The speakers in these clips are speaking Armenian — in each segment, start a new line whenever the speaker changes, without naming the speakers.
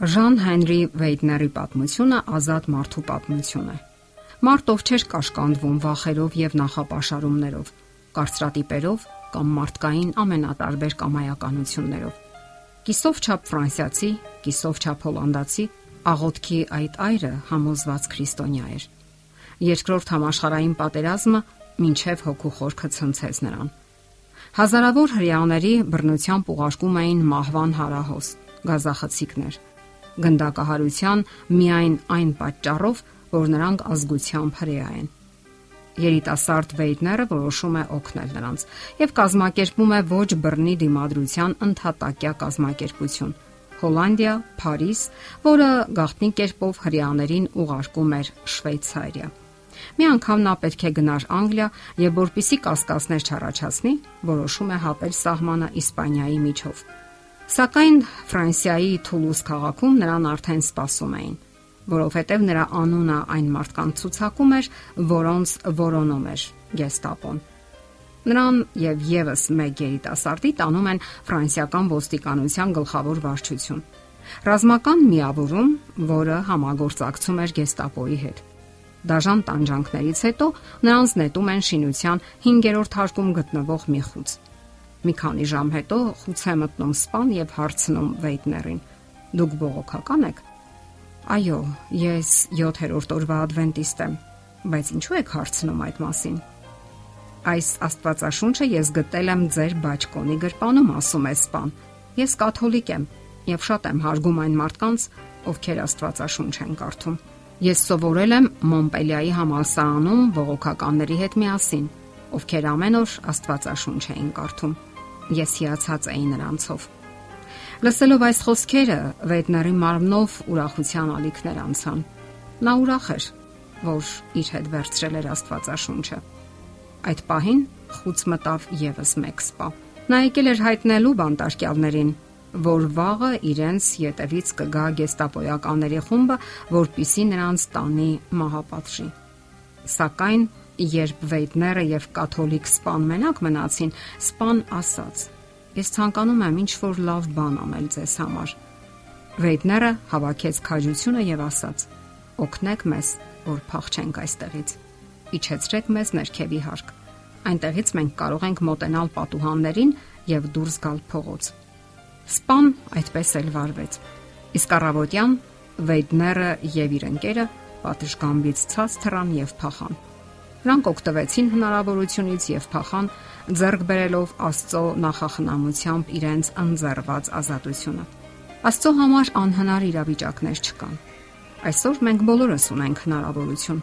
Ժան Հենրի Վեյդների պատմությունը ազատ մարդու պատմություն է։ Մարտով չէր կաշկանդվում վախերով եւ նախապաշարումներով, կարծրատիպերով կամ մարդկային ամենատարբեր կամայականություններով։ Կիսով չափ ֆրանսիացի, կիսով չափ հոլանդացի աղոթքի այդ այրը համոզված քրիստոնյա էր։ Երկրորդ համաշխարհային պատերազմը մինչև հոգու խորքը ցնցեց նրան։ Հազարավոր հрьяաների բռնությամբ ուղարկում էին մահվան հարահոս, գազախցիկներ գնդակահարության միայն այն պատճառով, որ նրանք ազգությամբ հրեա են։ Երիտասարդ Վեյդները որոշում է օգնել նրանց եւ կազմակերպում է ոչ բռնի դիմադրության ընդհատակյա կազմակերպություն։ Հոլանդիա, Փարիզ, որը գաղտնի կերպով հрьяաներին ուղարկում էր Շվեյցարիա։ Մի անգամ նա պետք է գնար Անգլիա եւ որpիսի կասկածներ չառաջացնի, որոշում է հապել սահմանը Իսպանիայի միջով։ Սակայն Ֆրանսիայի Թուլուզ քաղաքում նրան արդեն սպասում էին, որովհետև նրա անունը այն մարդկանց ցուցակում էր, որոնց որոնում էր Գեստապոն։ Նրան եւ եւս մեկ երիտասարդի տանում են ֆրանսիական ոստիկանության գլխավոր վարչություն։ Ռազմական միավորում, որը համագործակցում էր Գեստապոյի հետ։ Դաժան տանջանքներից հետո նրանց նետում են շինության 5-րդ հարկում գտնվող մի խուց։ Մի քանի ժամ հետո խուց է մտնում սպան եւ հարցնում Վեյտներին. Դուք բողոքական եք։ Այո, ես 7-րդ օրվա ադվենտիստ եմ, բայց ինչու եք հարցնում այդ մասին։ Այս Աստվածաշունչը ես գտել եմ ձեր բաճկոնի գրպանում, ասում է սպան։ Ես կաթոլիկ եմ եւ շատ եմ հարգում այն մարդկանց, ովքեր Աստվածաշունչ են կարդում։ Ես սովորել եմ Մոնպելիայի համալսարանում ողոքականների հետ միասին, ովքեր ամեն օր Աստվածաշունչ էին կարդում։ Ես հիացած էի նրանցով։ Լսելով այս խոսքերը, Վեյտների մարմնով ուրախության ալիքներ անցան։ Նա ուրախ էր, որ իր հետ վերցրել էր Աստվածաշունչը։ Այդ պահին խուց մտավ եւս մեկ սպա։ Նա եկել էր հայտնելու բանտարկյալներին, որ վաղը իրենց յետևից կգա գեստապոյականների խումբը, որpիսի նրանց տանի մահապատժի։ Սակայն երբ Վեյտները եւ կաթոլիկ սպան մենակ մնացին, սպան ասաց. Ես ցանկանում եմ ինչ որ լավ բան անել ձեզ համար։ Վեյտները հավաքեց քաջությունը եւ ասաց. Օգնեք մեզ, որ փախչենք այստեղից։ Իջեցրեք մեզ ներքևի հարկ։ Այնտեղից մենք կարող ենք մոտենալ պատուհաններին եւ դուրս գալ փողոց։ Սպան այդպես էլ վարվեց։ Իսկ առավոտյան Վեյդները եւ իր ընկերը պատշգամբից ցած թռան եւ փախան։ Նրանք օգտվեցին հնարավորությունից եւ փախան ձեռք բերելով Աստծո նախախնամությամբ իրենց անձեռված ազատությունը։ Աստծո համար անհնար իրավիճակներ չկան։ Այսօր մենք բոլորս ունենք հնարավորություն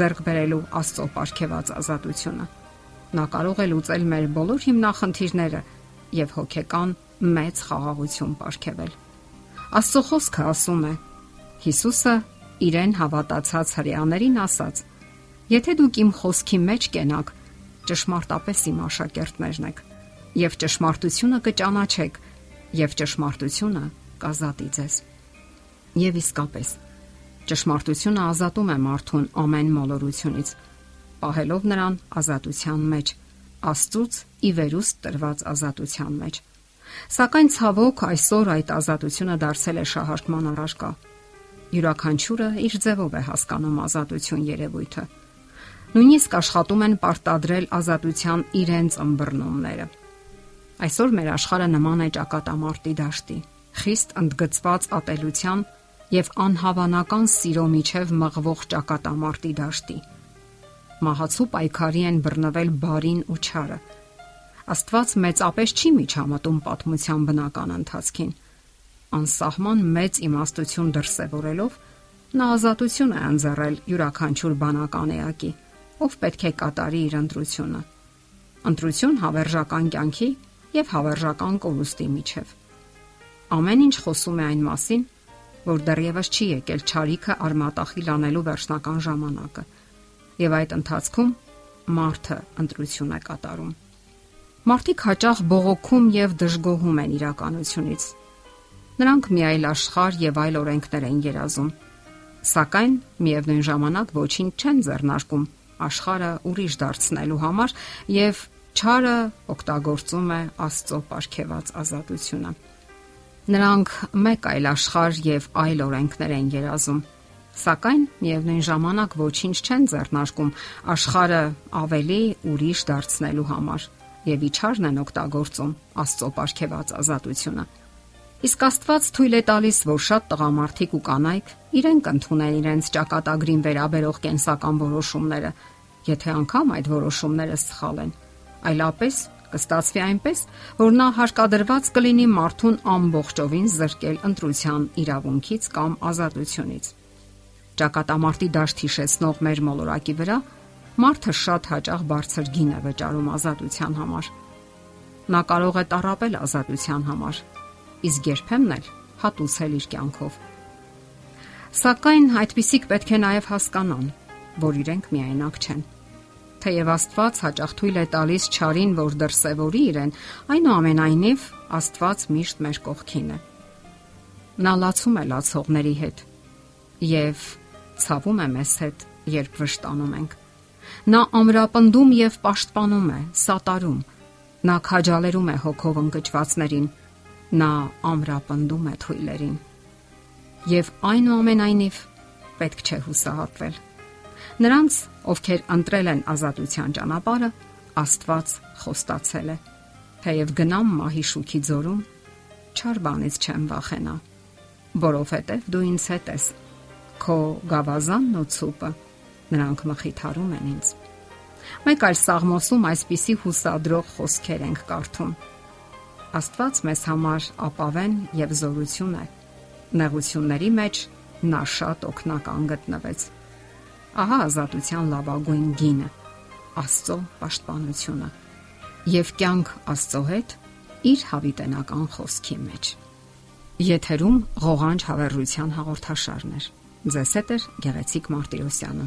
ձեռք բերելու Աստծո ապարգևած ազատությունը։ Նա կարող է լուծել մեր բոլոր հիմնախնդիրները եւ հոգեկան մեծ խաղաղություն ապարգևել։ Աստծո խոսքը ասում է. Հիսուսը իրեն հավատացած հрьяաներին ասաց. Եթե դուք իմ խոսքի մեջ կենաք, ճշմարտապես իմ աշակերտներն եք, եւ ճշմարտությունը կճանաչեք, եւ ճշմարտությունը կազատի ձեզ։ Եվ իսկապես, ճշմարտությունը ազատում է մարդուն ամեն մոլորությունից, պահելով նրան ազատության մեջ, Աստծուց ի վերուստ տրված ազատության մեջ։ Սակայն ցավոք այսօր այդ ազատությունը դարձել է շահարկման առարկա։ Յուրաքանչյուրը իր ձևով է հասկանում ազատություն երևույթը նույնիսկ աշխատում են պարտադրել ազատության իրենց ըմբռնումները։ Այսօր մեր աշխարհը նման է ճակատամարտի դաշտի, խիստ ընդգծված ատելության եւ անհավանական սիրո միջև մղվող ճակատամարտի դաշտի։ Մահացու պայքարի են բռնվել բարին ու չարը։ Աստված մեծապես չի միջամտում պատմության բնական ընթացքին։ Անսահման մեծ իմաստություն դրսևորելով նա ազատություն է անձեռել յուրաքանչյուր բանական էակի ով պետք է կատարի իր ընտրությունը։ Ընտրություն հավերժական կյանքի եւ հավերժական կորուստի միջև։ Ամեն ինչ խոսում է այն մասին, որ դեռևս չի եկել ճարիքը արմատախիլ անելու վերջնական ժամանակը։ Եվ այդ ընթացքում մարդը ընտրություն է կատարում։ Մարդիկ հաճախ բողոքում եւ դժգոհում են իրականությունից։ Նրանք մի այլ աշխարհ եւ այլ օրենքներ են երազում։ Սակայն միևնույն ժամանակ ոչինչ չեն ձեռնարկում աշխարհը ուրիշ դարձնելու համար եւ ճարը օգտագործում է Աստծո ապարքեված ազատությունը։ Նրանք մեկ այլ աշխարհ եւ այլ օրենքներ են երազում։ Սակայն միևնույն ժամանակ ոչինչ չեն ձեռնարկում աշխարհը ավելի ուրիշ դարձնելու համար եւ իչարն են օգտագործում Աստծո ապարքեված ազատությունը։ Իսկ Աստված թույլ է տալիս, որ շատ տղամարդիկ ու կանայք իրենք ընդունեն իրենց ճակատագրին վերաբերող կենսական որոշումները, եթե անգամ այդ որոշումները սխալ են։ Այլապես կստացվի այնպես, որ նա հարկադրված կլինի մարդուն ամբողջովին զրկել ընտրության իրավունքից կամ ազատությունից։ Ճակատամարտի դաշտ հիշեցնող մեր մոլորակի վրա մարդը շատ հաճախ բարձր գին է վճարում ազատության համար։ Նա կարող է տարապել ազատության համար, իսկ երբեմն էլ հատուցել իր կյանքով։ Սակայն այդպիսիք պետք է նաև հասկանան, որ իրենք միայնակ չեն։ Թեև Աստված հաճախ թույլ է տալիս ճարին, որ դրսևորի իրեն, այնուամենայնիվ Աստված միշտ մեր կողքին է։ Նա լացում է լացողների հետ եւ ցավում է մեզ հետ, երբ վշտանում ենք։ Նա ամրապնդում եւ պաշտպանում է, սատարում։ Նա քաջալերում է հոգով ընկճվածներին։ Նա ամրապնդում է թույլերին։ Եվ այնուամենայնիվ պետք չէ հուսահատվել։ Նրանց, ովքեր ընտրել են ազատության ճանապարհը, Աստված խոստացել է. Թեև գնամ մահի շուքի ձորում, չար բանից չեմ վախենա, որովհետև դու ինձ հետ ես։ Քո գավազանն ու ցուպը նրանք մխիթարում են ինձ։ Մեկ այլ սաղմոսում այսպիսի հուսադրող խոսքեր ենք կարդում. Աստված մեզ համար ապավեն եւ զորություն է։ Նեղությունների մեջ նա շատ օգնական գտնվեց։ Ահա ազատության լավագույն գինը՝ Աստծո պաշտպանությունը եւ կյանք Աստծո հետ իր հավիտենական խոսքի մեջ։ Եթերում ղողանջ հավերժության հաղորդաշարն է։ Ձեզ հետ է Գեղեցիկ Մարտիրոսյանը։